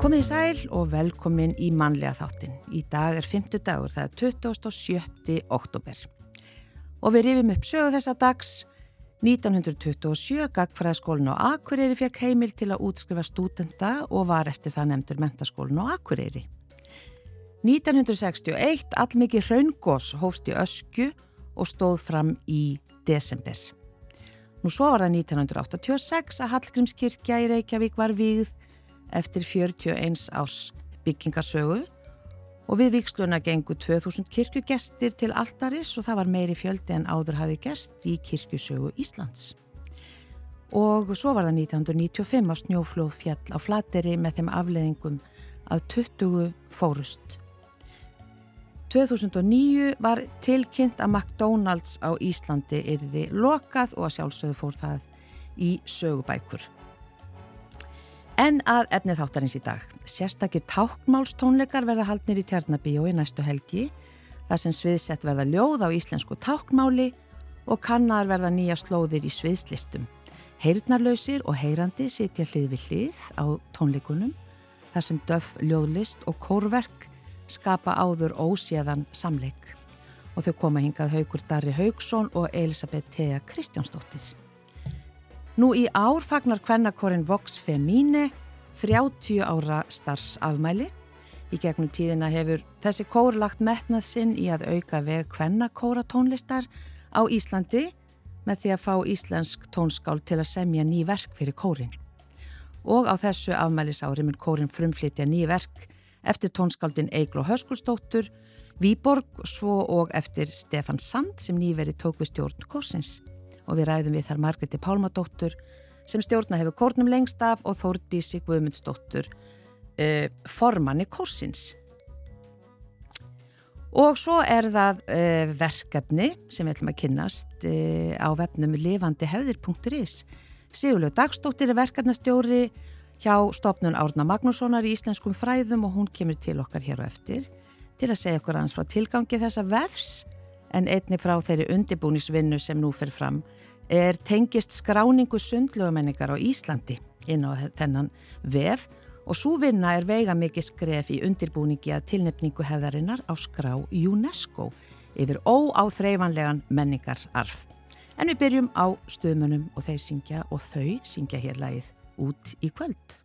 Komið í sæl og velkomin í mannlega þáttin. Í dag er 50 dagur, það er 27. oktober. Og við rifum upp sögu þessa dags. 1927 gagfræðaskólinn á Akureyri fekk heimil til að útskrifa stúdenda og var eftir það nefndur mentaskólinn á Akureyri. 1961 allmikið hraungós hófst í ösku og stóð fram í desember. Nú svo var það 1986 að Hallgrímskirkja í Reykjavík var víð eftir 41 árs byggingasögu og við viksluna gengu 2000 kirkjugestir til Altaris og það var meiri fjöldi en áður hafi gest í kirkjusögu Íslands. Og svo var það 1995 á snjóflóð fjall á flateri með þeim afleðingum að 20 fórust. 2009 var tilkynnt að McDonalds á Íslandi erði lokað og að sjálfsögðu fór það í sögubækur. En að efni þáttarins í dag. Sérstakir tákmálstónleikar verða haldnir í Tjarnabíu í næstu helgi, þar sem sviðsett verða ljóð á íslensku tákmáli og kannar verða nýja slóðir í sviðslistum. Heyrnarlausir og heyrandi sitja hlið við hlið á tónleikunum, þar sem döf, ljóðlist og kórverk skapa áður óséðan samleik. Og þau koma hingað Haugur Darri Haugsson og Elisabeth Thea Kristjánsdóttir. Nú í ár fagnar kvennakorin Vox Femine 30 ára starfsafmæli. Í gegnum tíðina hefur þessi kór lagt metnað sinn í að auka veg kvennakóra tónlistar á Íslandi með því að fá íslensk tónskál til að semja ný verk fyrir kórin. Og á þessu afmælisári mun kórin frumflytja ný verk eftir tónskáldin Eiglo Höskulstóttur, Výborg svo og eftir Stefan Sand sem nýveri tók við stjórn kórsins og við ræðum við þar Margreti Pálmadóttur sem stjórna hefur kórnum lengst af og Þórdísi Guðmundsdóttur uh, formanni kórsins. Og svo er það uh, verkefni sem við ætlum að kynnast uh, á vefnum lifandihefðir.is. Sigurlega Dagstóttir er verkefnastjóri hjá stopnun Árna Magnússonar í Íslenskum fræðum og hún kemur til okkar hér og eftir til að segja okkur aðeins frá tilgangi þessa vefs en einni frá þeirri undibúnisvinnu sem nú fer fram er tengist skráningu sundlögumenningar á Íslandi inn á þennan vef og svo vinna er veiga mikið skref í undirbúningi að tilnefningu hefðarinnar á skrá UNESCO yfir óáþreifanlegan menningararf. En við byrjum á stöðmunum og þeir syngja og þau syngja hér lagið út í kvöld.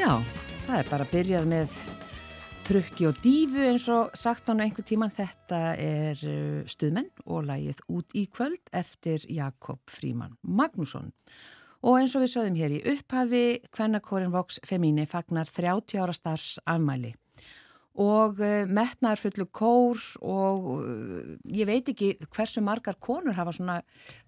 Það er bara byrjað með trukki og dífu eins og sagt hann einhver tíman þetta er uh, stuðmenn og lægið út í kvöld eftir Jakob Fríman Magnússon. Og eins og við sögum hér í upphafi Kvennakorin Vox Femini fagnar 30 ára starfs afmæli og uh, metnar fullu kór og uh, ég veit ekki hversu margar konur hafa svona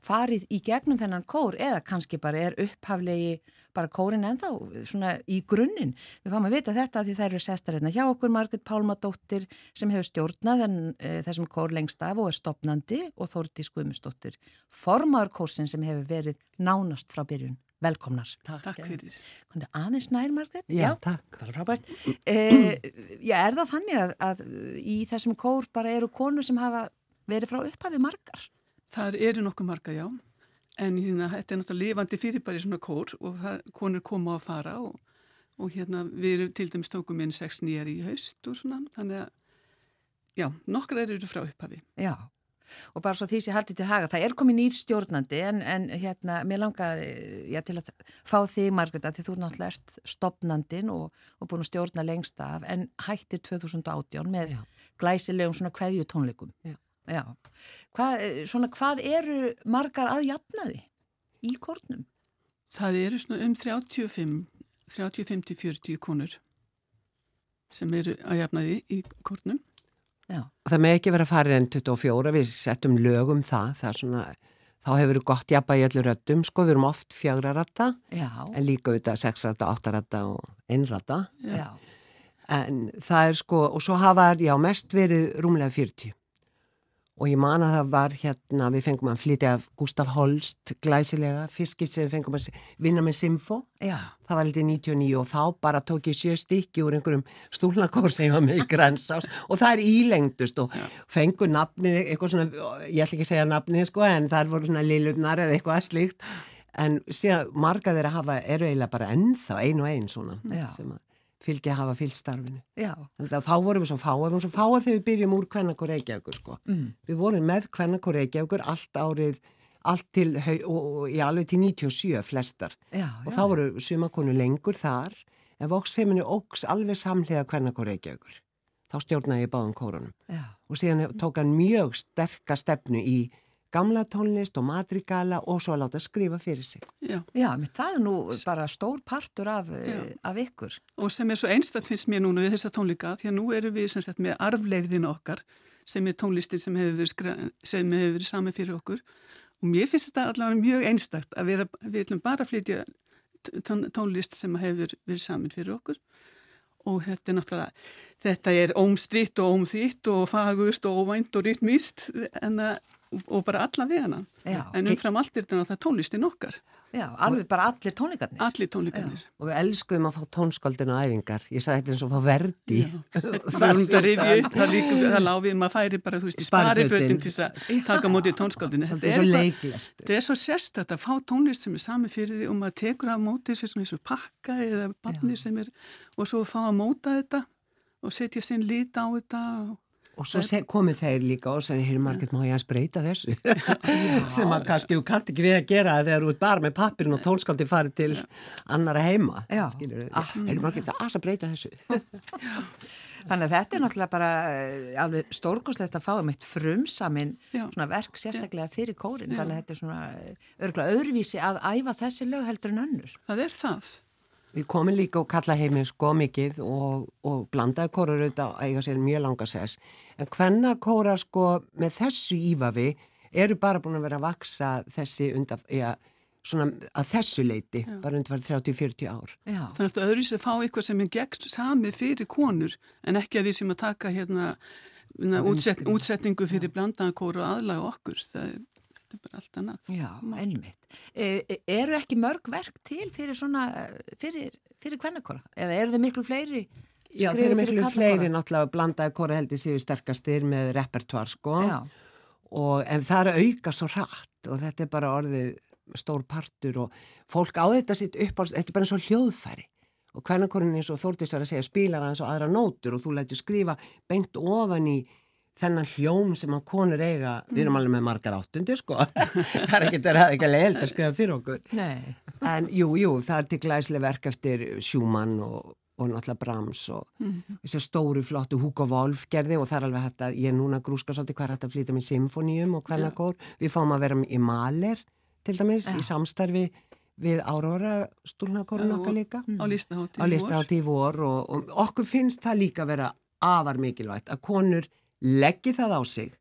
farið í gegnum þennan kór eða kannski bara er upphaflegi bara kórin ennþá svona í grunninn. Við fáum að vita þetta því þær eru sestar hérna hjá okkur Margrit Pálmadóttir sem hefur stjórnað þenn, uh, þessum kór lengst af og er stopnandi og Þórti Skumustóttir formaður kórsin sem hefur verið nánast frá byrjun. Velkomnar. Takk, takk fyrir. Kondur aðeins nær, Margret? Já, já, takk. Bara frábært. Eh, já, er það þannig að, að í þessum kór bara eru konur sem hafa verið frá upphafi margar? Það eru nokkuð margar, já. En hérna, þetta er náttúrulega lifandi fyrirbæri svona kór og það, konur koma á að fara og, og hérna við erum til dæmis tókum inn sex nýjar í haust og svona. Þannig að, já, nokkrar eru frá upphafi. Já og bara svo því sem ég haldi til haga, það er komið nýr stjórnandi en, en hérna, mér langaði já, til að fá þig Margreta því þú er náttúrulega erst stopnandin og, og búin að stjórna lengst af en hættir 2018 með já. glæsilegum svona kveðju tónleikum já. já. Hvað, svona, hvað eru margar að jafna því í kórnum? Það eru svona um 35 35-40 konur sem eru að jafna því í kórnum Já. Það með ekki vera farið enn 24, við settum lögum það, það svona, þá hefur við gott jafna í öllu röttum, sko. Við erum oft fjagrarata, en líka auðvitað sexrata, áttarata og einrata. En það er sko, og svo hafa, já, mest verið rúmlega 40 og ég man að það var hérna, við fengum að flytja af Gustaf Holst glæsilega, fyrskipt sem við fengum að vinna með Simfo, Já. það var litið 99 og þá bara tók ég sjö stykki úr einhverjum stúlnakór sem ég var með í grænsás og það er ílengdust og Já. fengu nafnið, eitthvað svona, ég ætl ekki að segja nafnið sko en það voru svona lilurnar eða eitthvað slíkt en síðan marga þeirra hafa eru eiginlega bara ennþá ein og ein svona Já. sem að fylgja að hafa fylgt starfinu. Já. Þannig að þá vorum við svo fáið, við vorum svo fáið þegar við byrjum úr Kvennakor Reykjavíkur sko. Mm. Við vorum með Kvennakor Reykjavíkur allt árið, allt til, og, og í alveg til 97 flestar. Já, og já. þá voru sumakonu lengur þar, en Voxfeminu ógs alveg samlega Kvennakor Reykjavíkur. Þá stjórnaði ég báðum kórunum. Já. Og síðan tók hann mjög sterka stefnu í gamla tónlist og madrigala og svo að láta skrifa fyrir sig. Já, Já það er nú bara stór partur af, eh, af ykkur. Og sem er svo einstaklega finnst mér núna við þessa tónlika, því að nú eru við sagt, með arfleiðinu okkar sem er tónlistin sem hefur verið, verið sami fyrir okkur og mér finnst þetta allavega mjög einstaklega að vera, við ætlum bara að flytja tón, tónlist sem hefur verið samin fyrir okkur og þetta er náttúrulega, þetta er ómstritt og ómþitt og fagust og óvænt og rytmist en að og bara alla við hana. Já. en umfram allt er þetta tónlistin okkar. Já, alveg bara allir tónleikarnir. Allir tónleikarnir. Já. Og við elskuðum að fá tónskaldinu á æfingar. Ég sagði þetta eins og að fá verdi. Það, láfið maður færi bara þú veist í spariföldin til að taka mótið tónskaldinu Þetta er svo leiklist Þetta er svo sérstætt að fá tónlist sem er sami fyrir því og maður tekur af mótið sem er pakka eða barnir sem er og svo fá að móta þetta og setja sinn lit á þetta og Og svo komið þeir líka og sagði, hér Margit, má ég að spreita þessu? sem að kannski þú kannt ekki við að gera þegar þú ert bara með pappirinn og tónskáldi farið til annara heima. Já. Ah, hér Margit, það er að spreita þessu. Þannig að þetta er náttúrulega bara eh, alveg stórgóðslegt að fá um eitt frumsaminn svona verk sérstaklega fyrir kórin. Já. Þannig að þetta er svona eh, örgulega öðruvísi að æfa þessi lög heldur en önnur. Það er það. Við komum líka og kalla heiminn sko mikið og, og blandaði kórar auðvitað eiga sér mjög langa sess. En hvenna kórar sko með þessu ífafi eru bara búin að vera að vaksa þessi undan, já, svona að þessu leiti, já. bara undir 30-40 ár. Já. Þannig að öðru sér fá eitthvað sem er gegst sami fyrir konur en ekki að við sem að taka hérna útsett, útsetningu fyrir blandaði kóru og aðlaga okkur. Það er þetta er bara allt annað. Já, ennmitt. E, e, eru ekki mörg verk til fyrir svona, fyrir, fyrir hvernakora? Eða eru þau miklu fleiri? Já, þeir eru miklu fleiri náttúrulega blandaði kora heldur séu sterkastir með repertoár sko og, en það er auka svo rætt og þetta er bara orðið stór partur og fólk á þetta sitt upp á, þetta er bara eins og hljóðfæri og hvernakorin eins og Þórtís er að segja spilar eins og aðra nótur og þú lætur skrifa beint ofan í þennan hljóm sem að konur eiga mm. við erum alveg með margar áttundir sko það er að ekki alveg held að skrifa fyrir okkur Nei. en jú, jú, það er til glæslega verk eftir Schumann og, og náttúrulega Brahms og mm. þessi stóru flottu Hugo Wolf gerði og það er alveg hægt að ég núna grúska svolítið hvað er hægt að flytja með symfóníum og hvernig gór, við fáum að vera í maler til dæmis ja. í samstarfi við Áróra stúrnakórun okkar líka á listahátti í vor og, og okkur finnst það líka vera afar mikilvægt að konur leggi það á sig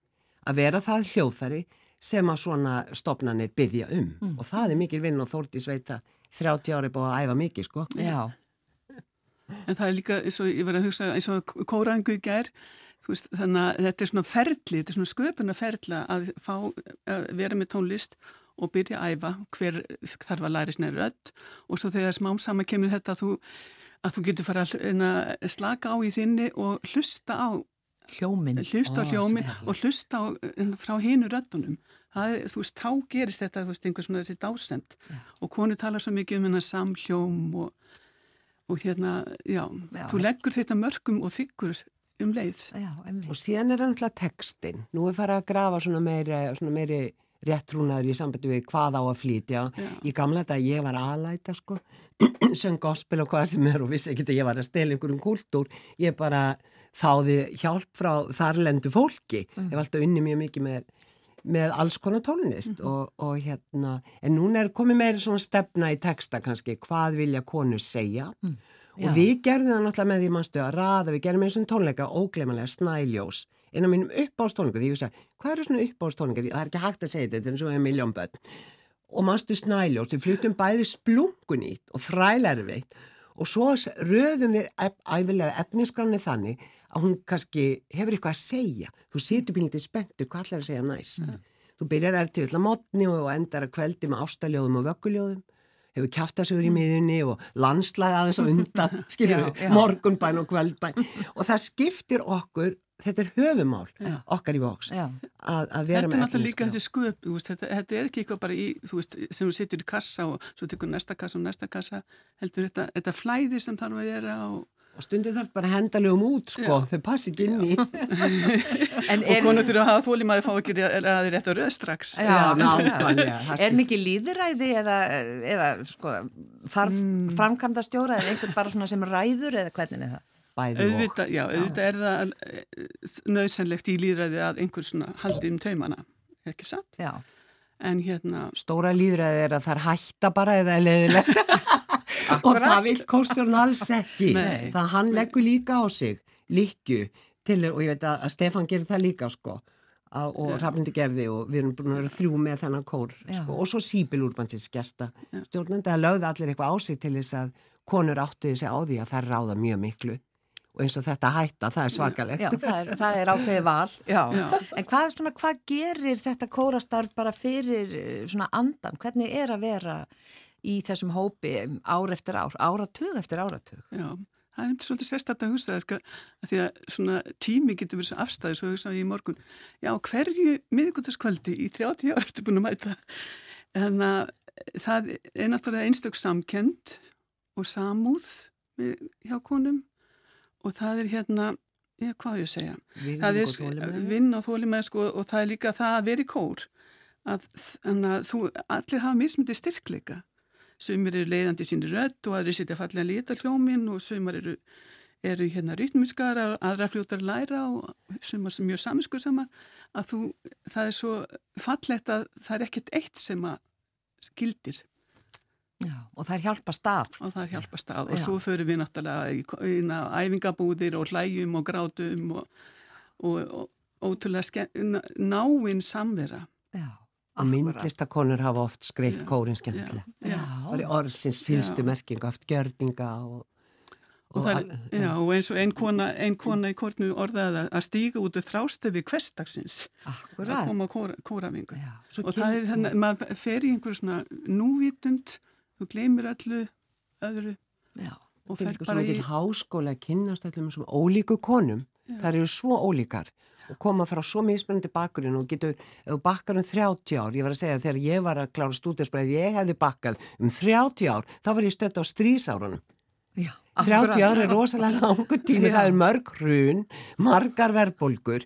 að vera það hljóðfæri sem að svona stopnarnir byggja um. Mm. og það er mikil vinn og Þórtís veit að 30 ári búið að æfa mikið sko. Já. En það er líka, eins og ég var að hugsa eins og kórangu í gær veist, þannig að þetta er svona ferli þetta er svona sköpuna ferla að fá að vera með tónlist og byrja að æfa hver þarf að læra sinna rödd. Og svo þegar smám sama kemur þetta að þú, að þú getur fara að slaka á í þinni og hlusta á hljómin hlusta á hljómin og hlusta á, frá hinu röddunum. Það, þú veist, þá gerist þetta þú veist, einhver svona þessi dásend já. og konu talar svo mikið um hennar samhljóm og, og hérna já, já, þú leggur þetta mörgum og þykkur um leið. Já, og síðan er það náttúrulega textin nú er farið að grafa svona meiri, svona meiri réttrúnaður í sambandi við hvað á að flytja. Í gamla þetta ég var aðlæta sko. Söng gospel og hvað sem er og vissi ekki að ég var að stela einhverjum kúltúr. Ég bara þáði hjálp frá þarlendu fólki mm. ég var alltaf unni mjög mikið með, með alls konar tónlist mm. og, og hérna, en núna er komið meira svona stefna í texta kannski, hvað vilja konur segja mm. og við gerðum það náttúrulega með því mannstu að raða, við gerðum eins og tónleika óglemanlega snæljós einn af mínum uppáðstónleika, því ég sagði, hvað eru svona uppáðstónleika, það er ekki hægt að segja þetta, þetta er eins og einn miljón börn og mannstu snæljós, við flyttum bæði splungunýtt og þrælerveitt og svo röðum við æfilega efniskranni þannig að hún kannski hefur eitthvað að segja. Þú setur bílítið spenntu hvað ætlar að segja næst? Mm. þú byrjar eftir að mótni og endar að kveldi með ástaljóðum og vögguljóðum. Hefur kjáftasugur í miðunni og landslag aðeins og undan skilur, morgunbæn og kveldbæn og það skiptir okkur þetta er höfumál já. okkar í voks að, að vera þetta með Þetta er náttúrulega líka þessi sköp þetta, þetta er ekki eitthvað bara í veist, sem þú setur í kassa og svo tekur næsta kassa og næsta kassa heldur þetta, þetta flæði sem þarf að vera og og stundið þarf bara að henda lögum út sko, þau passi ekki inn í. Og konur þurfa að hafa fólum að þau fá ekki að þið rétt að röð strax. Já, já, Er mikið líðræði eða, eða sko, þarf mm. framkvæmda stjóra eða einhvern bara svona sem ræður eða hvernig er það? Auðvitað, já, auðvitað er það eh, nöðsennlegt í líðræði að einhvern svona haldi um taumana, er ekki satt? Já. En hérna... Stóra líðræði er að það er hætta bara eða leðilegt og það vil kóstjórn alls ekki. Nei. það hann leggur líka á sig líkju til og ég veit að Stefan gerir það líka sko og Rafnindi gerði og við erum búin að vera þrjú með þennan kór sko, og svo Sýbil Úrbansins gesta stjórnandi að lögða allir eitthvað á sig til þess að konur áttu þessi á því að það ráða mjög miklu og eins og þetta hætta, það er svakalegt Já, það er, það er ákveði val Já. Já. En hvað, svona, hvað gerir þetta kórastarf bara fyrir eh, svona andan? Hvernig er að vera í þessum hópi ár eftir ár, áratug eftir áratug. Já, það er svolítið sérstaklega að hugsa það, að því að svona tími getur verið svo afstæðið, svo hugsaði ég í morgun, já, hverju miðugöldaskvöldi í 30 ára ertu búin að mæta, en að það er náttúrulega einstök samkend og samúð hjá konum og það er hérna, ég, hvað ég segja, vinn það er vinn og þólimæð sko, og það er líka það að vera í kór, að, að þú, allir hafa mismyndið styrkleika. Sumir eru leiðandi síni rödd og aðri setja fallega lita hljómin og sumar eru, eru hérna rytmiskar, aðra fljótar læra og sumar sem mjög saminskur saman að þú, það er svo fallegt að það er ekkert eitt sem að gildir. Og það er hjálpa stað. Og það er hjálpa stað og Já. svo förum við náttúrulega í, í, í æfingabúðir og hlæjum og grátum og, og, og ótrúlega náinn samvera. Já. Og myndlistakonur hafa oft skreitt kórin skemmtilega. Það er orðsins fylstu merking, oft gjörninga og Og, og, er, já, og eins og einn kona, ein kona í kórnu orðaði að stíga út af þrástöfi kvestagsins Akkurat. að koma á kórafingu og það er þannig að maður fer í einhverju svona núvitund þú gleymir allu öðru já, og fer bara í háskóla að kynast allum svona ólíku konum. Já. það eru svo ólíkar og koma frá svo mismunandi bakgrunn og getur, ef þú bakkar um 30 ár ég var að segja þegar ég var að klára stúdinspræði ég hefði bakkað um 30 ár þá var ég stött á strísárunum Já, 30 ári er rosalega langu tími, það er mörg hrun, margar verðbólgur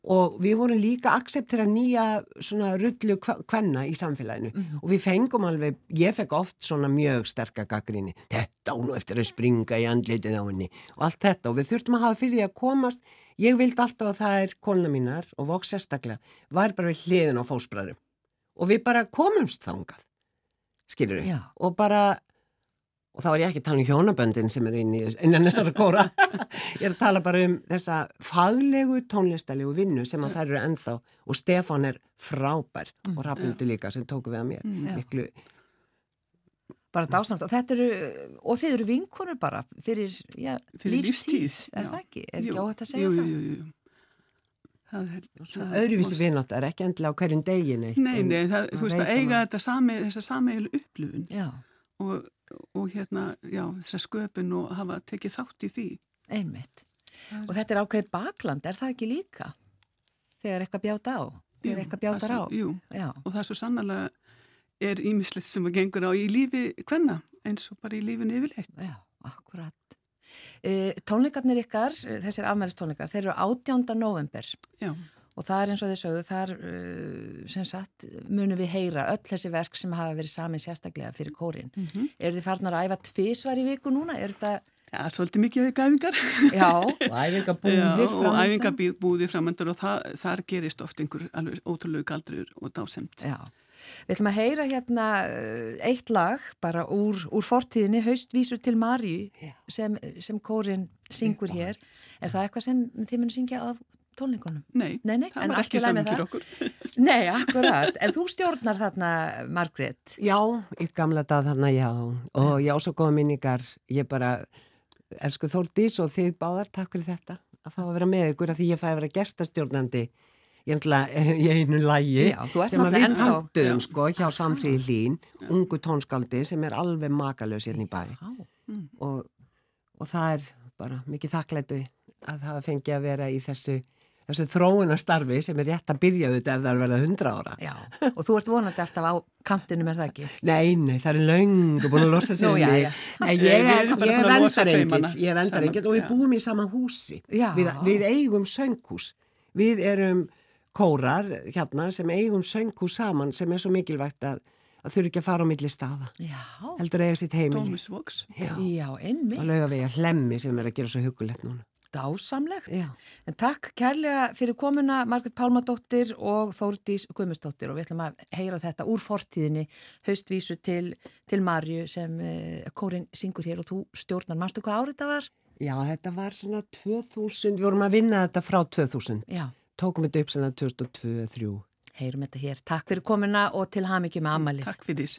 og við vorum líka akseptera nýja svona rullu kvenna í samfélaginu. Mm. og við fengum alveg, ég fekk oft svona mjög sterkar gaggrinni, þetta ánu eftir að springa í andlitið á henni og allt þetta. Og við þurftum að hafa fyrir því að komast, ég vildi alltaf að það er kolna mínar og voks sérstaklega, var bara við hliðin á fósbræðum og við bara komumst þangað, skilur við, og bara og þá er ég ekki að tala um hjónaböndin sem er inn í innan þessara kóra. Ég er að tala bara um þessa faglegu tónlistalegu vinnu sem að þær eru ennþá. Og Stefan er frábær mm, og Rafnildur líka sem tóku við að mér. Mm, miklu bara dásamt og þetta eru og þeir eru vinkonur bara fyrir, já, fyrir lífstíð, lífstíð er já. það ekki? er jú, ekki áhægt að segja jú, það? Jú, jú, jú. Öðruvísi vinnótt er ekki endilega á hverjum degin eitt Nei, nei, það, þú veist að eiga þetta sami, þessa sameilu upplöfun og og hérna, já, þessar sköpun og hafa tekið þátt í því. Einmitt. Er... Og þetta er ákveð bakland, er það ekki líka? Þegar eitthvað bjáta á? Þegar eitthvað bjátar á? Jú, já. og það er svo sannlega er ímislegt sem að gengur á í lífi hvenna, eins og bara í lífinu yfirleitt. Já, akkurat. E, tónleikarnir ykkar, þessir afmælistónleikar, þeir eru 18. november. Já og það er eins og þau sögðu, þar uh, sem sagt munum við heyra öll þessi verk sem hafa verið samin sérstaklega fyrir kórin. Mm -hmm. Er þið farnar að æfa tvísvar í viku núna? Er þetta... Já, svolítið mikið auðvitað æfingar. Já, og æfingabúðir framöndan. Og æfingabúðir framöndan og það, þar gerist oft einhver alveg ótrúlega galdrur og dásemt. Já. Við ætlum að heyra hérna uh, eitt lag bara úr, úr fortíðinni, haustvísur til Marju sem, sem kórin syngur hér. Er það eitthvað sem þið munum syngja af tónleikonum? Nei, nei, nei það var ekki saman fyrir okkur. Nei, akkurat. En þú stjórnar þarna, Margret? Já, í gamla dag þarna, já. Og já, svo góða minningar. Ég bara, elsku Þórdís og þið báðar, takk fyrir þetta. Að fá að vera með ykkur að því ég fæði að vera gestastjórnandi í einu lægi sem að við hattuðum sko hjá Samfríði Lín, ungu tónskaldi sem er alveg makalös hérna í bæ. Mm. Og, og það er bara mikið þakklætu að það fengi að vera í þessu þessu þróunastarfi sem er rétt að byrja þetta ef það er verið hundra ára. Já, og þú ert vonandi alltaf á kantinum, er það ekki? Nei, nei, það er laungu búin að losa sig um mig. Ég er vendarengill, ég er vendarengill og við búum í sama húsi. Við, við eigum sönghús. Við erum kórar hérna sem eigum sönghús saman sem er svo mikilvægt að að þurfi ekki að fara á milli staða Já. heldur að eiga sitt heimil Tómusvoks Já, Já einmitt og lauga við að hlemmi sem er að gera svo hugulegt núna dásamlegt. Já. En takk kærlega fyrir komuna Margret Pálmadóttir og Þórdís Guðmustóttir og við ætlum að heyra þetta úr fortíðinni haustvísu til, til Marju sem uh, Kórin syngur hér og þú stjórnar. Manstu hvað árið þetta var? Já, þetta var svona 2000, við vorum að vinna þetta frá 2000. Já. Tókum þetta upp svona 2002-2003. Heyrum þetta hér. Takk fyrir komuna og til hafmyggjum með amalið. Takk fyrir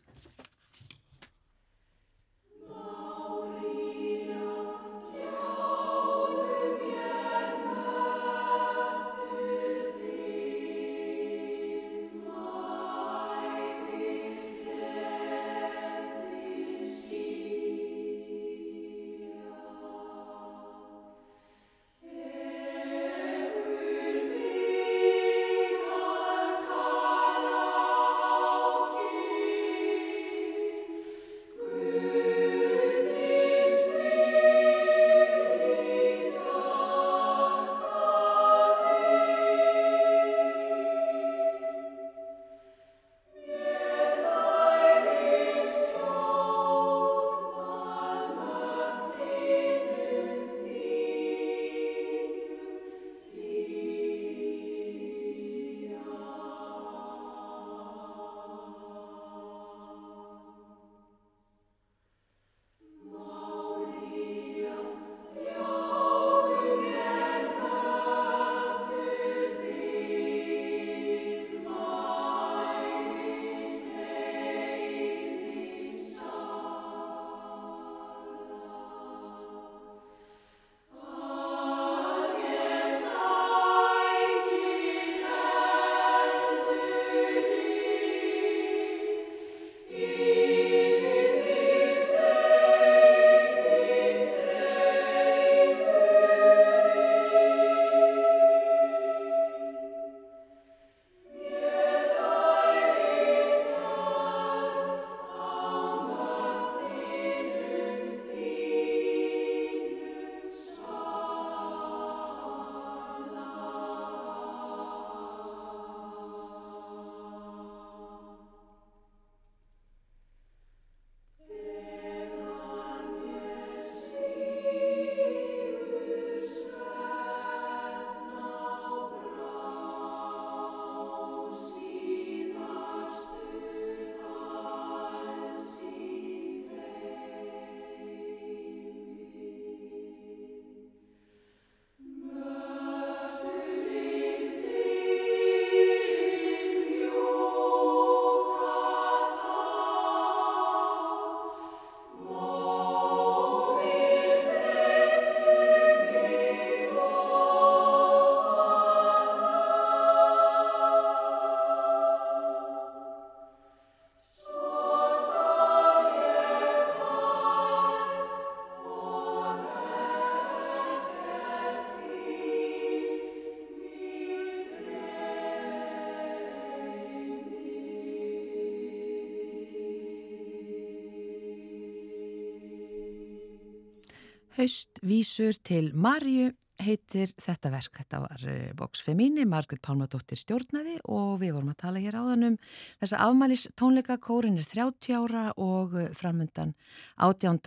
Haustvísur til Marju heitir þetta verk. Þetta var eh, Vox Femini, Margrit Pálmadóttir stjórnaði og við vorum að tala hér áðan um þessa afmælis tónleika. Kórin er 30 ára og eh, framöndan 18.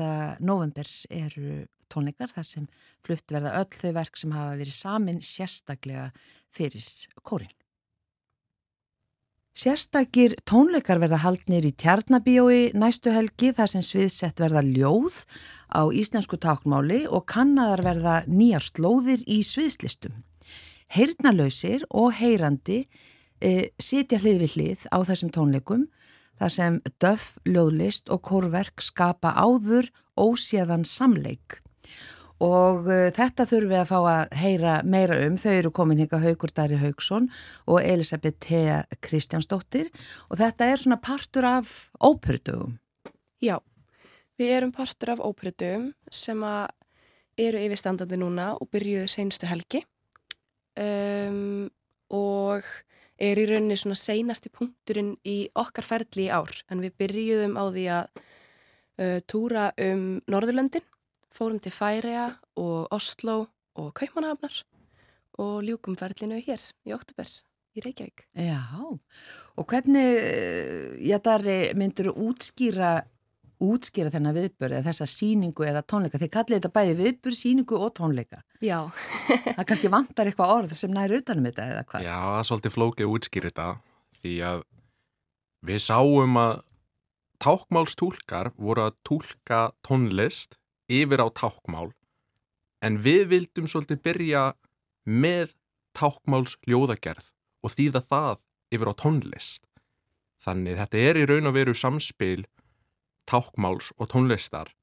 november eru tónleikar þar sem flutt verða öll þau verk sem hafa verið samin sérstaklega fyrir kórin. Sérstakir tónleikar verða haldnir í Tjarnabíói næstu helgi þar sem sviðsett verða ljóð á íslensku tákmáli og kannadar verða nýjar slóðir í sviðslistum. Heyrnalöysir og heyrandi e, sitja hlið við hlið á þessum tónleikum þar sem döf, ljóðlist og kórverk skapa áður óséðan samleik og uh, þetta þurfum við að fá að heyra meira um. Þau eru komin hinga Haugur Dari Haugsson og Elisabeth Thea Kristjánsdóttir og þetta er svona partur af óperudögum. Já, við erum partur af óperudögum sem eru yfirstandandi núna og byrjuðu senstu helgi um, og er í rauninni svona seinasti punkturinn í okkar ferli í ár en við byrjuðum á því að uh, túra um Norðurlöndin fórum til Færiða og Oslo og Kaupmannhafnar og ljúkum ferlinu hér í oktober í Reykjavík. Já, og hvernig, já þar myndur þú útskýra, útskýra þennan viðbörð eða þessa síningu eða tónleika, þið kallið þetta bæði viðbörð, síningu og tónleika. Já. það kannski vantar eitthvað orð sem næri utanum þetta eða hvað? Já, það er svolítið flókið útskýra þetta því að við sáum að tákmálstúlkar voru að túlka tónlist yfir á tákmál en við vildum svolítið byrja með tákmáls ljóðagerð og þýða það yfir á tónlist. Þannig þetta er í raun og veru samspil tákmáls og tónlistar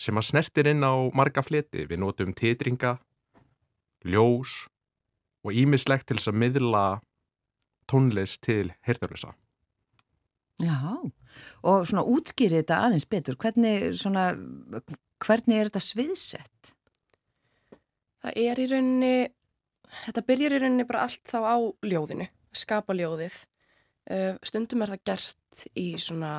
sem að snertir inn á marga fleti. Við notum titringa, ljós og ímislegt til þess að miðla tónlist til heyrðarlösa. Já, og svona útskýrið þetta aðeins betur, hvernig, svona, hvernig er þetta sviðsett? Það er í rauninni, þetta byrjar í rauninni bara allt þá á ljóðinu, skapa ljóðið. Uh, stundum er það gert í svona,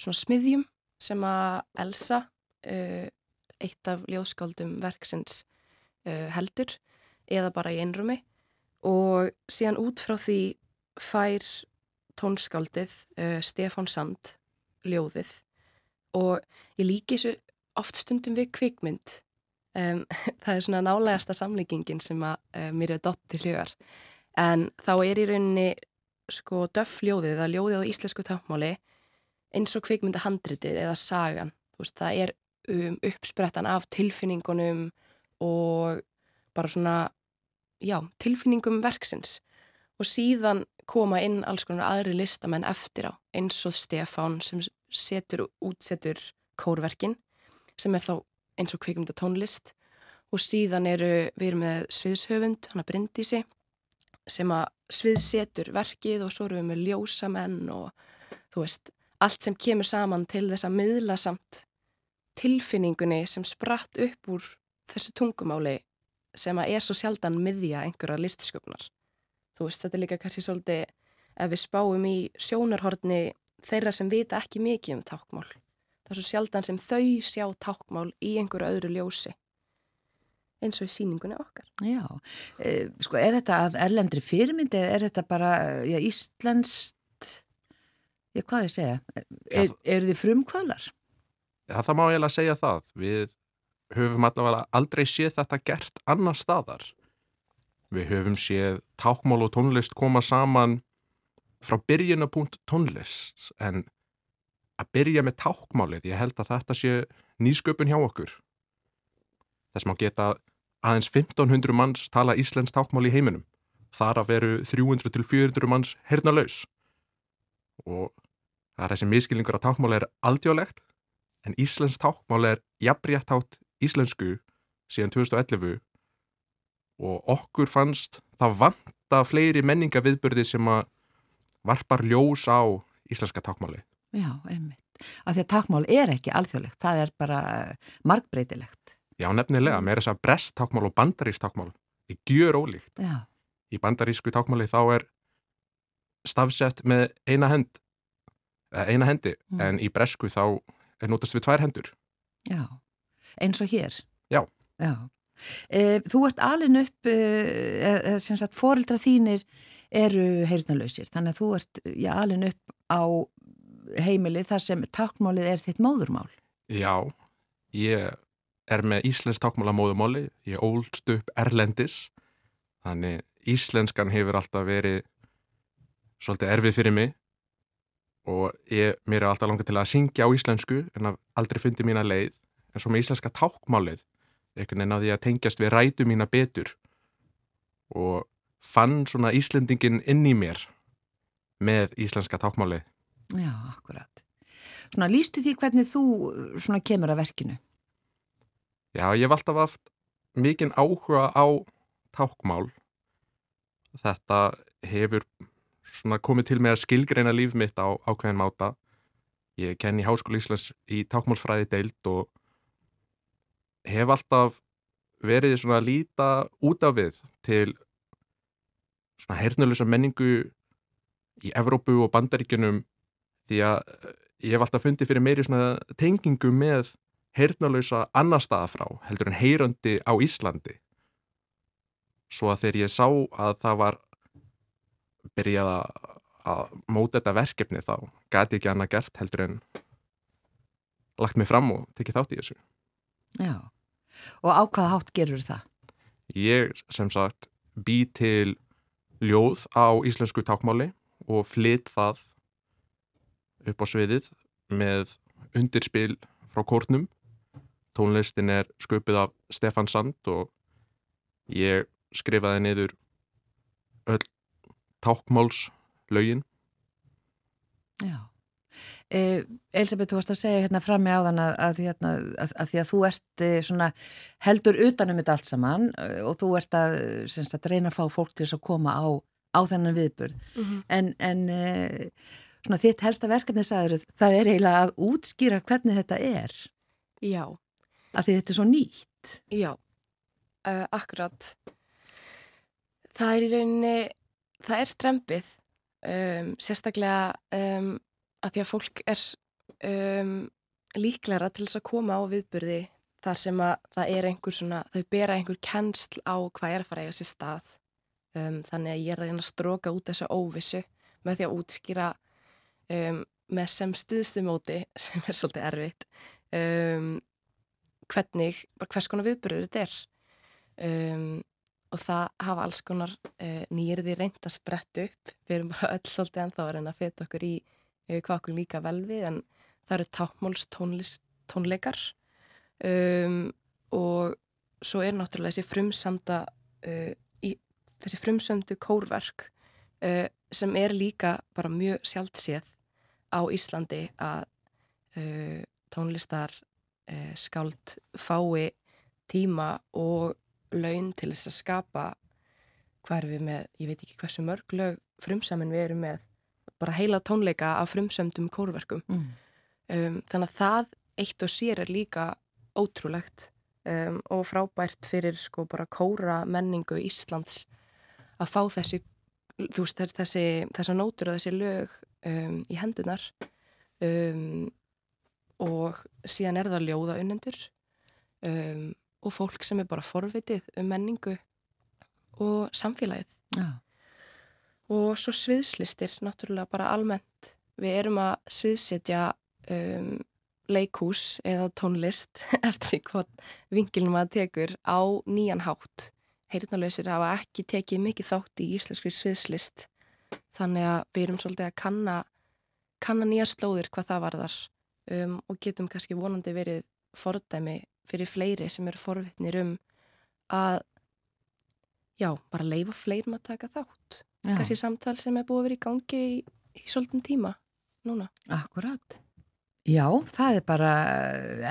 svona smiðjum sem að Elsa, uh, eitt af ljóðskáldum verksins, uh, heldur eða bara í einrumi og síðan út frá því fær tónskáldið uh, Stefán Sand, ljóðið. Og ég líki þessu oft stundum við kvikmynd. Um, það er svona nálegasta samlíkingin sem að uh, mér er dott til hljóðar en þá er í rauninni sko döfljóðið eða ljóðið á íslensku tápmáli eins og kvikmynda handritið eða sagan. Veist, það er um, uppsprettan af tilfinningunum og bara svona já, tilfinningum verksins. Og síðan koma inn alls konar aðri listamenn eftir á eins og Stefán sem setur útsetur kórverkin sem er þá eins og kvikmynda tónlist og síðan eru við erum með sviðshöfund, hann að Bryndísi sem að sviðsetur verkið og svo eru við með ljósamenn og þú veist, allt sem kemur saman til þess að miðla samt tilfinningunni sem spratt upp úr þessu tungumáli sem að er svo sjaldan miðja einhverja listsköpnar þú veist, þetta er líka kannski svolítið ef við spáum í sjónarhorni þeirra sem vita ekki mikið um tákmál. Það er svo sjaldan sem þau sjá tákmál í einhverju öðru ljósi eins og í síningunni okkar. Já, e, sko er þetta að erlendri fyrirmyndi eða er þetta bara já, íslenskt, já hvað ég segja, er, eru þið frumkvölar? Já, það má ég alveg segja það. Við höfum allavega aldrei séð þetta gert annar staðar. Við höfum séð tákmál og tónlist koma saman frá byrjunapunkt tónlist en að byrja með tákmálið, ég held að þetta sé nýsköpun hjá okkur. Þess má geta aðeins 1500 manns tala Íslands tákmál í heiminum. Þar að veru 300-400 manns herna laus. Og það er þessi miskilningur að tákmál er aldjálegt en Íslands tákmál er jafnrétt átt íslensku síðan 2011 og okkur fannst það vanta fleiri menningaviðbörði sem að varpar ljós á íslenska takmáli. Já, einmitt. Af því að takmál er ekki alþjóðlegt, það er bara markbreytilegt. Já, nefnilega, með þess að brest takmál og bandarísk takmál er gjör ólíkt. Já. Í bandarísku takmáli þá er stafsett með eina hend, eina hendi, mm. en í bresku þá er notast við tvær hendur. Já. eins og hér? Já. Já. E, þú ert alin upp, eða sem sagt, fórildra þínir eru heyrnalöysir, þannig að þú ert já, alin upp á heimili þar sem takkmálið er þitt móðurmál. Já, ég er með íslensk takkmála móðurmáli, ég ólst upp erlendis, þannig íslenskan hefur alltaf verið svolítið erfið fyrir mig og ég, mér er alltaf langað til að syngja á íslensku en að aldrei fundi mína leið en svo með íslenska tákmálið einhvern veginn á því að tengjast við rætu mína betur og fann svona Íslendingin inn í mér með íslenska tákmálið. Já, akkurat. Svona lístu því hvernig þú svona kemur að verkinu? Já, ég hef alltaf haft mikinn áhuga á tákmál. Þetta hefur svona komið til með að skilgreina líf mitt á ákveðin máta. Ég kenni Háskóli Íslands í tákmálsfræði deilt og hef alltaf verið svona að líta út af við til svona hernulegsa menningu í Evrópu og bandaríkunum því að ég hef alltaf fundið fyrir meiri svona tengingu með hernuleysa annar staða frá heldur en heyrandi á Íslandi svo að þegar ég sá að það var byrjað að móta þetta verkefni þá gæti ekki annað gert heldur en lagt mig fram og tekið þátt í þessu. Já, og á hvaða hátt gerur það? Ég sem sagt bý til ljóð á íslensku tákmáli og flytt það upp á sviðið með undirspil frá kórnum. Tónlistin er sköpið af Stefan Sand og ég skrifaði niður öll tákmálslaugin. Já. Eh, Elisabeth, þú varst að segja hérna fram með áðan að, að, hérna, að, að því að þú ert eh, svona heldur utanum þetta allt saman eh, og þú ert að, semst, að reyna að fá fólk til þess að koma á, á þennan viðburð. Mm -hmm. En, en eh, svona þitt helsta verkefni sagður, það er eiginlega að útskýra hvernig þetta er. Já. Að því þetta er svo nýtt. Já, uh, akkurat. Það er í rauninni það er strempið um, sérstaklega um, að því að fólk er um, líklæra til þess að koma á viðburði þar sem að það er einhver svona, þau bera einhver kennsl á hvað er að fara í þessi stað. Um, þannig að ég er að reyna að stróka út þessu óvissu með því að útskýra um, með sem stuðstu móti sem er svolítið erfitt um, hvernig, hvers konar viðburður þetta er. Og það hafa alls konar uh, nýjirði reynd að spretta upp. Við erum bara öll svolítið en þá er en að feta okkur í hvað okkur líka vel við en það eru tápmáls tónleikar. Um, og svo er náttúrulega þessi frumsamda uh, í, þessi frumsöndu kórverk sem er líka bara mjög sjálfséð á Íslandi að tónlistar skáld fái tíma og laun til þess að skapa hvað er við með, ég veit ekki hversu mörg lög frumsamin við erum með bara heila tónleika af frumsöndum kórverkum mm. um, þannig að það eitt og sér er líka ótrúlegt um, og frábært fyrir sko bara kóra menningu Íslands að fá þessi þú veist þessi, þessa nótur og þessi lög um, í hendunar um, og síðan er það ljóða unnendur um, og fólk sem er bara forvitið um menningu og samfélagið. Já. Og svo sviðslistir, náttúrulega bara almennt. Við erum að sviðsetja um, leikús eða tónlist eftir hvað vingilnum að tekur á nýjan hátt. Heyrðanlausir hafa ekki tekið mikið þátt í íslenskri sviðslist þannig að við erum svolítið að kanna, kanna nýja slóðir hvað það varðar um, og getum kannski vonandi verið fordæmi fyrir fleiri sem eru forvittnir um að já, bara leifa fleirum að taka þátt já. kannski samtal sem er búið að vera í gangi í, í svolítum tíma núna. Akkurat. Já, það er bara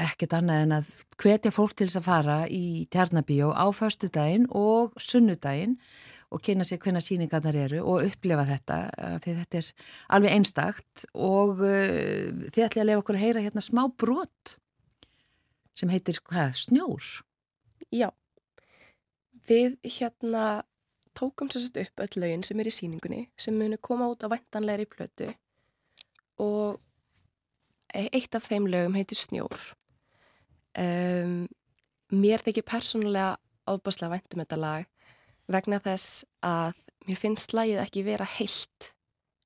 ekkert annað en að hvetja fólk til þess að fara í Tjarnabíó á förstudaginn og sunnudaginn og kynna sér hvenna síningarnar eru og upplefa þetta því þetta er alveg einstakt og uh, þið ætla að lefa okkur að heyra hérna smá brot sem heitir hvað, snjór? Já, við hérna tókum sérstaklega upp öll lögin sem er í síningunni sem muni koma út á væntanleiri plötu og eitt af þeim lögum heitir Snjór. Um, mér þykir persónulega ábáslega væntum þetta lag vegna þess að mér finnst lagið ekki vera heilt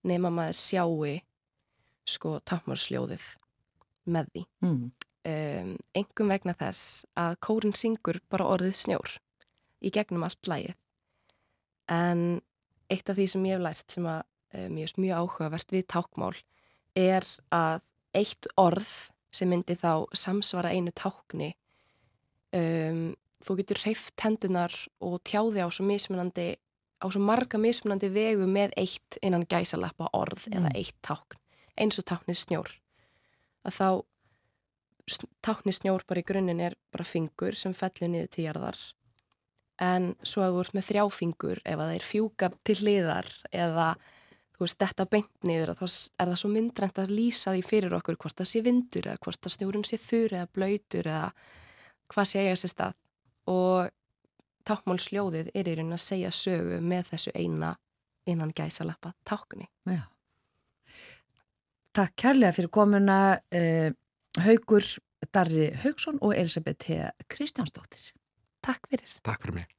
nema maður sjáu sko tappmórsljóðið með því. Mm. Um, engum vegna þess að kórin syngur bara orðið snjór í gegnum allt lagið. En eitt af því sem ég hef lært sem að ég er mjög áhugavert við tákmál er að eitt orð sem myndi þá samsvara einu tákni um, þú getur hreift hendunar og tjáði á svo mismunandi á svo marga mismunandi vegu með eitt innan gæsalappa orð mm. eða eitt tákn, eins og táknið snjór að þá táknið snjór bara í grunninn er bara fingur sem fellir niður til jarðar en svo að þú ert með þrjáfingur ef að það er fjúka til liðar eða þú veist, þetta beint niður þá er það svo myndrænt að lýsa því fyrir okkur hvort það sé vindur eða hvort það snjórun sé þurr eða blöytur eða hvað sé ég að sé stað og tákmálsljóðið er í raunin að segja sögu með þessu eina innan gæsalappa tákni. Já. Takk kærlega fyrir komuna uh, Haugur Darri Haugsson og Elisabeth. Kristjánsdóttir. Takk fyrir. Takk fyrir mig.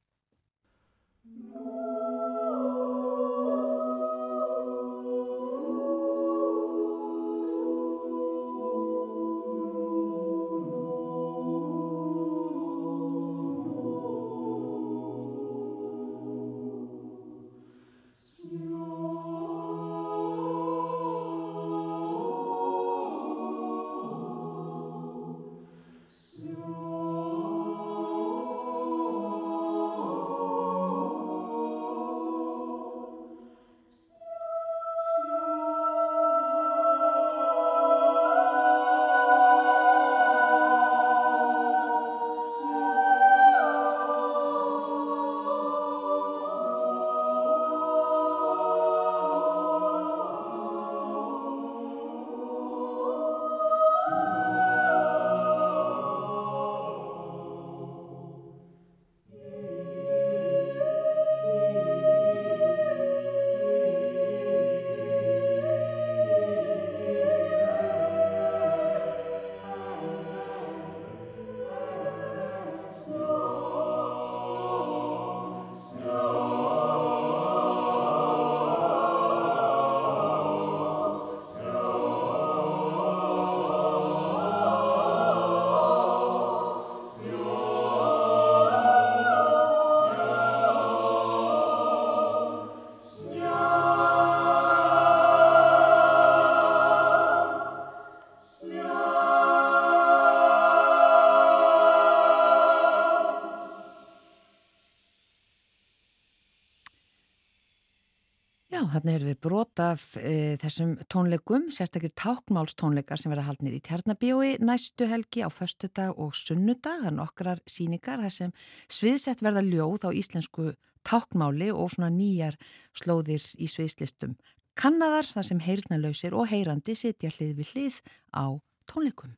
Þannig er við brotaf e, þessum tónleikum, sérstaklega tákmálstónleikar sem verða haldnir í Tjarnabíói næstu helgi á föstudag og sunnudag, það er nokkrar síningar þar sem sviðsett verða ljóð á íslensku tákmáli og svona nýjar slóðir í sviðslistum. Kannadar þar sem heyrnalausir og heyrandi sitja hlið við hlið á tónleikum.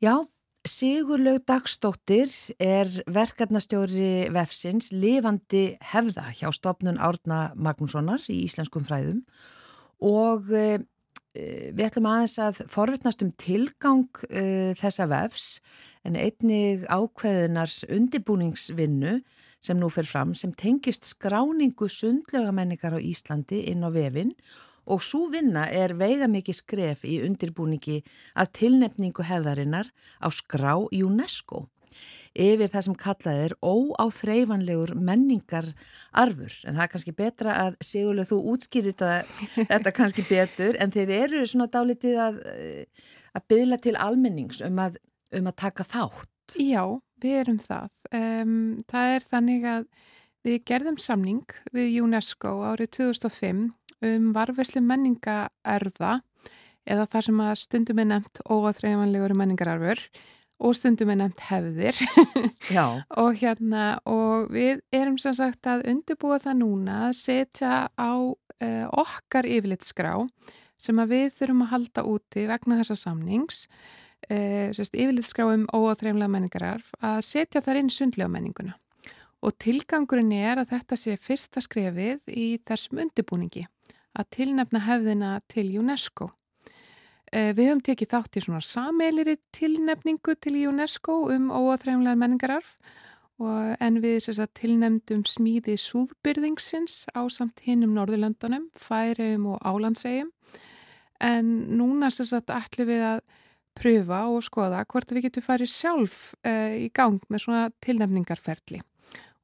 Já, Sigurlaug Dagstóttir er verkefnastjóri vefsins lifandi hefða hjá stopnun Árna Magnússonar í Íslenskum fræðum. Og e, við ætlum aðeins að forvittnast um tilgang e, þessa vefs en einnig ákveðinars undibúningsvinnu sem nú fer fram sem tengist skráningu sundlegamenningar á Íslandi inn á vefin og svo vinna er veiga mikið skref í undirbúningi að tilnefningu hefðarinnar á skrá UNESCO yfir það sem kallað er óáþreifanlegur menningar arfur en það er kannski betra að Sigurlega þú útskýrir þetta kannski betur en þeir eru svona dálitið að, að byðla til almennings um að, um að taka þátt. Já, við erum það. Um, það er þannig að við gerðum samning við UNESCO árið 2005 um varfeslu menningaerða eða þar sem að stundum er nefnt óaþreifanlegur menningararfur og stundum er nefnt hefðir. Og hérna og við erum sem sagt að undirbúa það núna að setja á uh, okkar yfirlitskrá sem að við þurfum að halda úti vegna þessa samnings uh, yfirlitskrá um óaþreifanlega menningararf að setja þar inn sundlega menninguna. Og tilgangurinn er að þetta sé fyrsta skrefið í þessum undirbúningi að tilnefna hefðina til UNESCO. Eh, við höfum tekið þátt í svona sameiliri tilnefningu til UNESCO um óaþræfumlega menningararf en við tilnefndum smíði súðbyrðingsins á samt hinnum Norðurlöndunum, Færiðum og Álandsegjum en núna sagt, ætlum við að pröfa og skoða hvort við getum farið sjálf uh, í gang með svona tilnefningarferli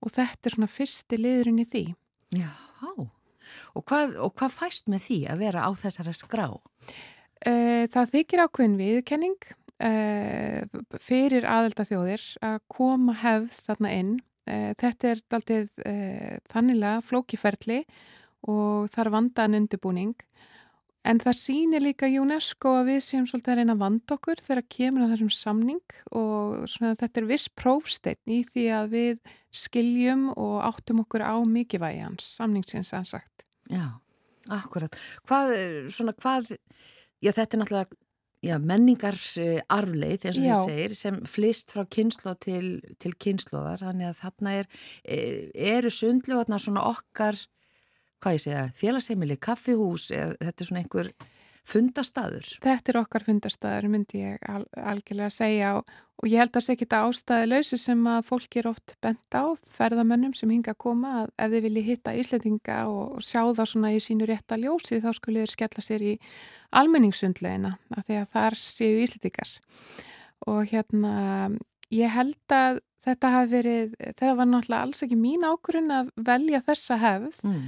og þetta er svona fyrsti liðurinn í því. Já, og hvað, og hvað fæst með því að vera á þessara skrá? Uh, það þykir ákveðin viðkenning uh, fyrir aðelda þjóðir að koma hefð þarna inn. Þetta er aldrei þannilega flókiferli og þar vandaðan undirbúning En það sýnir líka UNESCO að við séum svolítið að reyna að vanda okkur þegar kemur á þessum samning og þetta er viss prófsteinn í því að við skiljum og áttum okkur á mikilvægi hans, samningsins að sagt. Já, akkurat. Hvað, svona hvað, já þetta er náttúrulega já, menningar arfleith eins og þið segir sem flist frá kynslo til, til kynsloðar, þannig að þarna er, e, eru sundlu svona okkar hvað ég segja, félagseimili, kaffihús eða þetta er svona einhver fundastadur? Þetta er okkar fundastadur myndi ég al algjörlega segja og, og ég held að það sé ekki þetta ástæði lausu sem að fólki er oft bent á ferðamönnum sem hinga að koma að ef þið vilji hitta Íslandinga og, og sjá það svona í sínu rétta ljósi þá skulle þið skella sér í almenningssundlegina af því að þar séu Íslandingar og hérna ég held að þetta hafi verið, þetta var náttúrulega alls ekki mín ákurinn að velja þessa hefð. Mm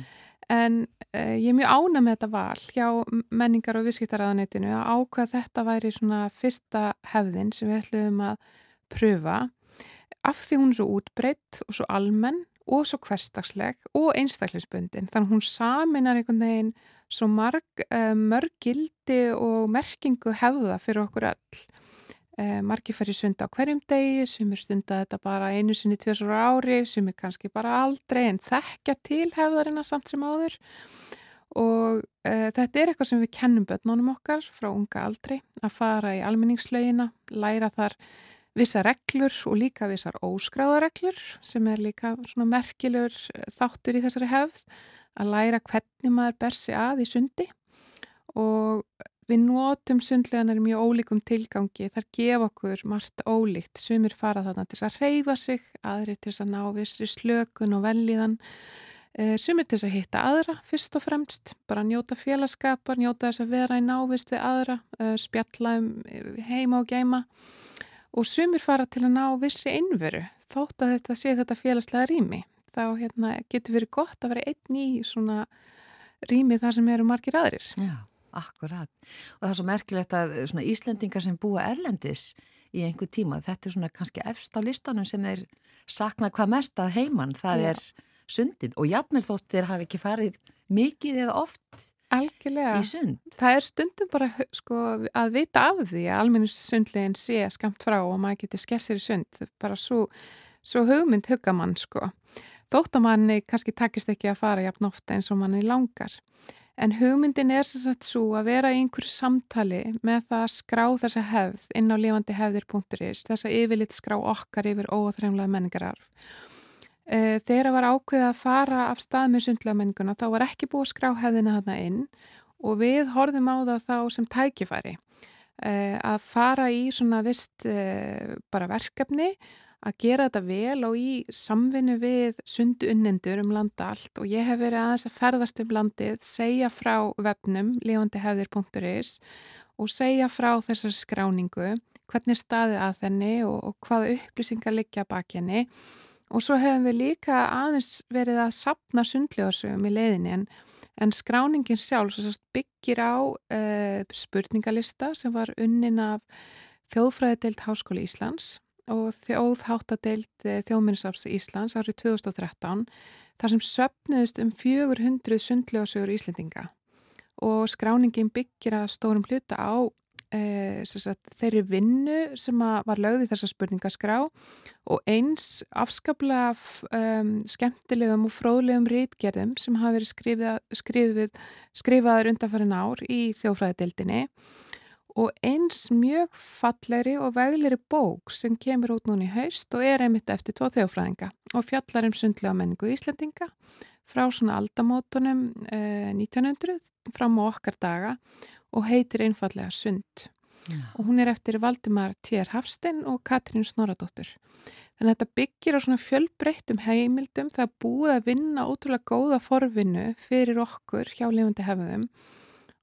en uh, ég er mjög ána með þetta val hjá menningar og viðskiptaraðanetinu að ákveða þetta væri svona fyrsta hefðin sem við ætlum að pröfa. Af því hún er svo útbreytt og svo almenn og svo hverstagsleg og einstaklisbundin þannig hún saminar einhvern veginn svo marg, uh, mörg gildi og merkingu hefða fyrir okkur öll Eh, margi fær í sunda á hverjum degi, sem er stunda þetta bara einu sinni tjóðsóra ári, sem er kannski bara aldrei en þekkja til hefðarina samt sem áður. Og eh, þetta er eitthvað sem við kennum börnunum okkar frá unga aldrei að fara í almenningslaugina, læra þar vissa reglur og líka vissar óskráðareglur sem er líka svona merkilegur eh, þáttur í þessari hefð að læra hvernig maður ber sig að í sundi. Og Við nótum sundleganar mjög ólíkum tilgangi, þar gefa okkur margt ólíkt, sumir fara þarna til að reyfa sig, aðri til að ná vissri slökun og velliðan, eh, sumir til að hitta aðra fyrst og fremst, bara njóta félagskapar, njóta þess að vera í návist við aðra, eh, spjalla um eh, heima og geima og sumir fara til að ná vissri innveru, þótt að þetta sé þetta félagslega rými. Þá hérna, getur verið gott að vera einn í svona rými þar sem eru margir aðrir. Já. Akkurat. Og það er svo merkilegt að svona Íslendingar sem búa erlendis í einhver tíma, þetta er svona kannski efst á listanum sem þeir sakna hvað mest að heimann, það Já. er sundin og jafnir þótt þeir hafi ekki farið mikið eða oft Algjörlega. í sund. Það er stundum bara sko, að vita af því að almenni sundlegin sé skamt frá og maður getur skessir í sund, bara svo, svo hugmynd hugamann sko. Þótt að manni kannski takist ekki að fara jafn ofta eins og manni langar. En hugmyndin er sem sagt svo að vera í einhverju samtali með það að skrá þessa hefð inn á lifandihefðir.is, þessa yfirlitt skrá okkar yfir óþreimlega menningararf. Eh, þegar það var ákveðið að fara af stað með sundlega menninguna þá var ekki búið að skrá hefðina þarna inn og við horfum á það þá sem tækifæri eh, að fara í svona vist eh, bara verkefni að gera þetta vel og í samvinnu við sundu unnendur um landa allt. Og ég hef verið aðeins að ferðast um landið, segja frá vefnum lifandihefðir.is og segja frá þessar skráningu, hvernig staðið að þenni og, og hvaða upplýsingar liggja bak henni. Og svo hefum við líka aðeins verið að sapna sundljóðsögum í leiðinni en, en skráningin sjálf byggir á uh, spurningalista sem var unnin af Þjóðfræðidelt Háskóli Íslands og þjóðháttadeild eh, þjóðminnsafs Íslands árið 2013 þar sem söpnuðust um 400 sundlegasögur Íslendinga. Og skráningin byggir að stórum hluta á e, sagt, þeirri vinnu sem var lögð í þessa spurningaskrá og eins afskaplega um, skemmtilegum og fróðlegum rítgerðum sem hafa verið skrifað, skrifið, skrifaður undanfærin ár í þjóðfræðadeildinni og eins mjög falleri og vegleri bók sem kemur út núni í haust og er einmitt eftir tvo þjófræðinga og fjallar um sundlega menningu Íslandinga frá svona aldamótonum eh, 1900 fram á okkar daga og heitir einfallega Sund. Já. Og hún er eftir Valdimar T.R. Hafstein og Katrín Snoradóttur. Þannig að þetta byggir á svona fjölbreyttum heimildum, það búið að vinna ótrúlega góða forvinnu fyrir okkur hjá lifandi hefðum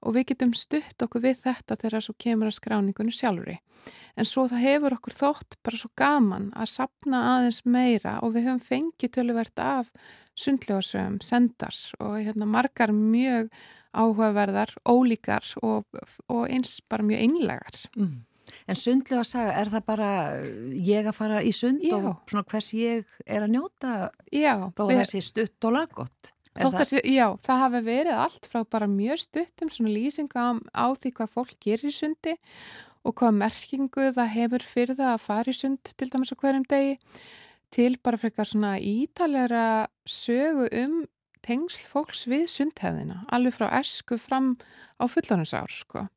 og við getum stutt okkur við þetta þegar svo kemur að skráningunum sjálfur í. En svo það hefur okkur þótt bara svo gaman að sapna aðeins meira og við höfum fengið töluvert af sundljóðsögum, sendars og hérna margar mjög áhugaverðar, ólíkar og, og eins bara mjög einlegar. Mm. En sundlega að sagja, er það bara ég að fara í sund Já. og svona hvers ég er að njóta Já, þó við... þessi stutt og laggott? Það... Já, það hafi verið allt frá bara mjög stuttum svona lýsinga á því hvað fólk gerir í sundi og hvað merkingu það hefur fyrir það að fara í sund til dæmis á hverjum degi til bara frekar svona ítalega sögu um tengsl fólks við sundhefðina alveg frá esku fram á fullónusár sko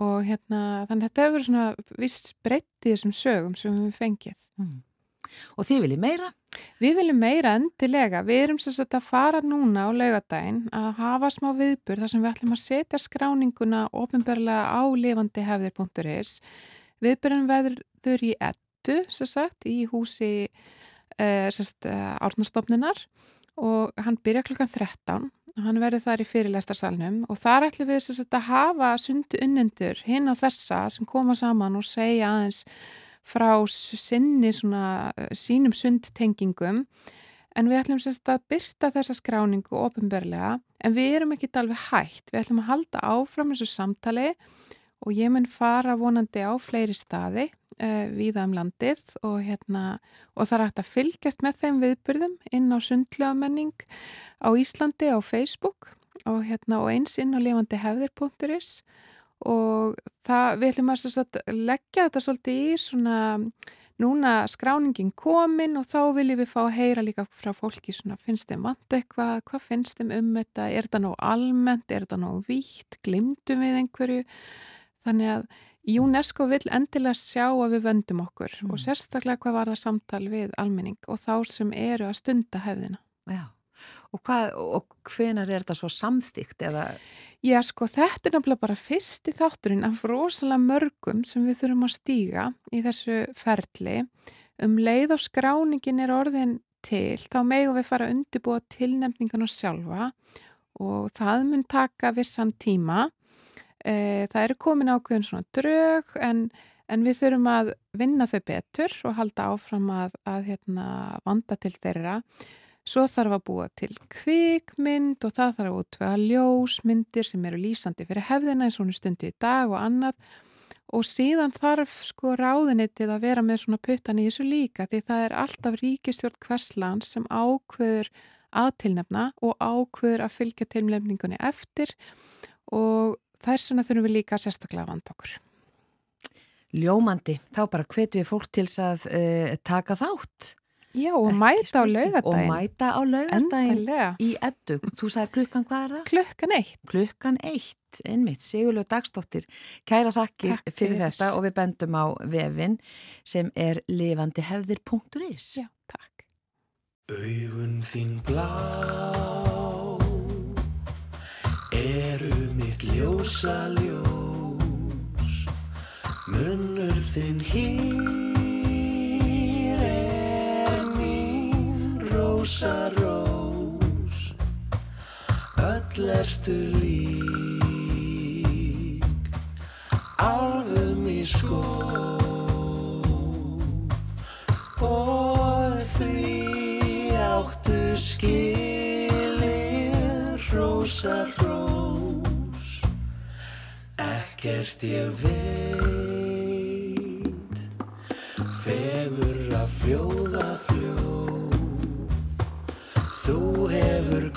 og hérna þannig að þetta hefur svona viss breyttið þessum sögum sem við fengið mm. Og þið viljið meira? Við viljum meira endilega. Við erum svo að fara núna á laugadaginn að hafa smá viðbur þar sem við ætlum að setja skráninguna ofinbarlega á lifandihefðir.is. Viðburinn veður í ettu, sagt, í húsi uh, uh, árnastofninar og hann byrja klukkan 13 og hann verður þar í fyrirlestarsalnum og þar ætlum við sagt, að hafa sundu unnendur hinn á þessa sem koma saman og segja aðeins frá sinni svona, eh, sínum sundtengingum. En við ætlum sérst að byrsta þessa skráningu ofinberlega en við erum ekki alveg hægt, við ætlum að halda áfram þessu samtali og ég mun fara vonandi á fleiri staði uh, viða um landið og, hérna, og það er hægt að fylgjast með þeim viðbyrðum inn á sundljámenning á Íslandi á Facebook og, hérna, og eins inn á levandihefðir.is og það, við ætlum að leggja þetta svolítið í svona núna skráningin komin og þá viljum við fá að heyra líka frá fólki svona finnst þeim vant eitthvað, hvað finnst þeim um þetta, er þetta nóg almennt, er þetta nóg vítt, glimtum við einhverju? Þannig að UNESCO vil endilega sjá að við vöndum okkur mm. og sérstaklega hvað var það samtal við almenning og þá sem eru að stunda hefðina. Já, og, hvað, og hvenar er þetta svo samþygt eða? Já, sko, þetta er náttúrulega bara fyrsti þátturinn af rosalega mörgum sem við þurfum að stíga í þessu ferli. Um leið og skráningin er orðin til, þá megum við fara að undirbúa tilnefningan og sjálfa og það mun taka vissan tíma. E, það eru komin ákveðin svona drög en, en við þurfum að vinna þau betur og halda áfram að, að hérna, vanda til þeirra. Svo þarf að búa til kvikmynd og það þarf að útvega ljósmyndir sem eru lýsandi fyrir hefðina eins og hún stundi í dag og annað og síðan þarf sko ráðinitið að vera með svona puttan í þessu líka því það er alltaf ríkistjórn hversland sem ákveður aðtilnefna og ákveður að fylgja tilnefningunni eftir og þess vegna þurfum við líka sérstaklega að vanda okkur. Ljómandi, þá bara hvetu við fólk til að uh, taka þátt Já, og Ekki mæta á laugadaginn. Og mæta á laugadaginn í eddu. Þú sagði klukkan hvað er það? Klukkan eitt. Klukkan eitt, einmitt, Sigurlega Dagstóttir. Kæra þakkir Takk fyrir þetta og við bendum á vefin sem er lifandihefðir.is. Já, takk. Augun þín blá eru mitt ljósa ljós Munnur þinn hýr rósa rós. Öll ertu lík. Álfum í skó. Og því áttu skilir rósa rós. Ekkert ég veit. Fegur að fljóða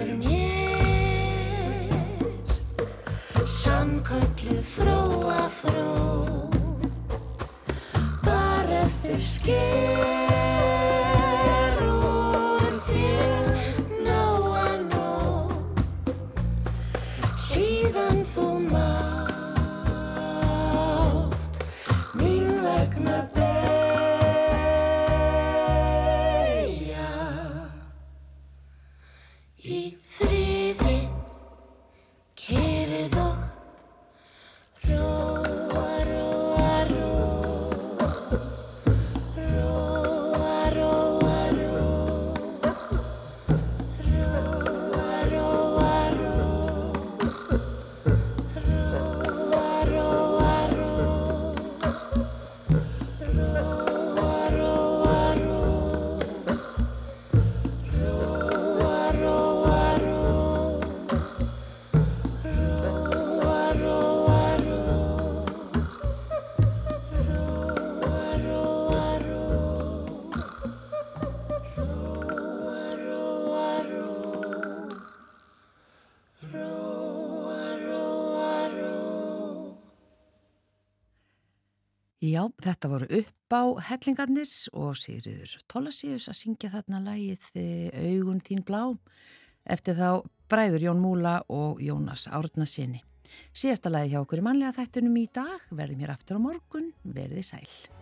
verður mér Samkölluð fróa fró. Bara eftir sker Já, þetta voru upp á hellingarnir og Sigriður Tólasíus að syngja þarna lagið eh, Augun þín blá eftir þá Bræður Jón Múla og Jónas Árnasinni. Síðasta lagi hjá okkur í manlega þættunum í dag, verðum hér aftur á morgun, verði sæl.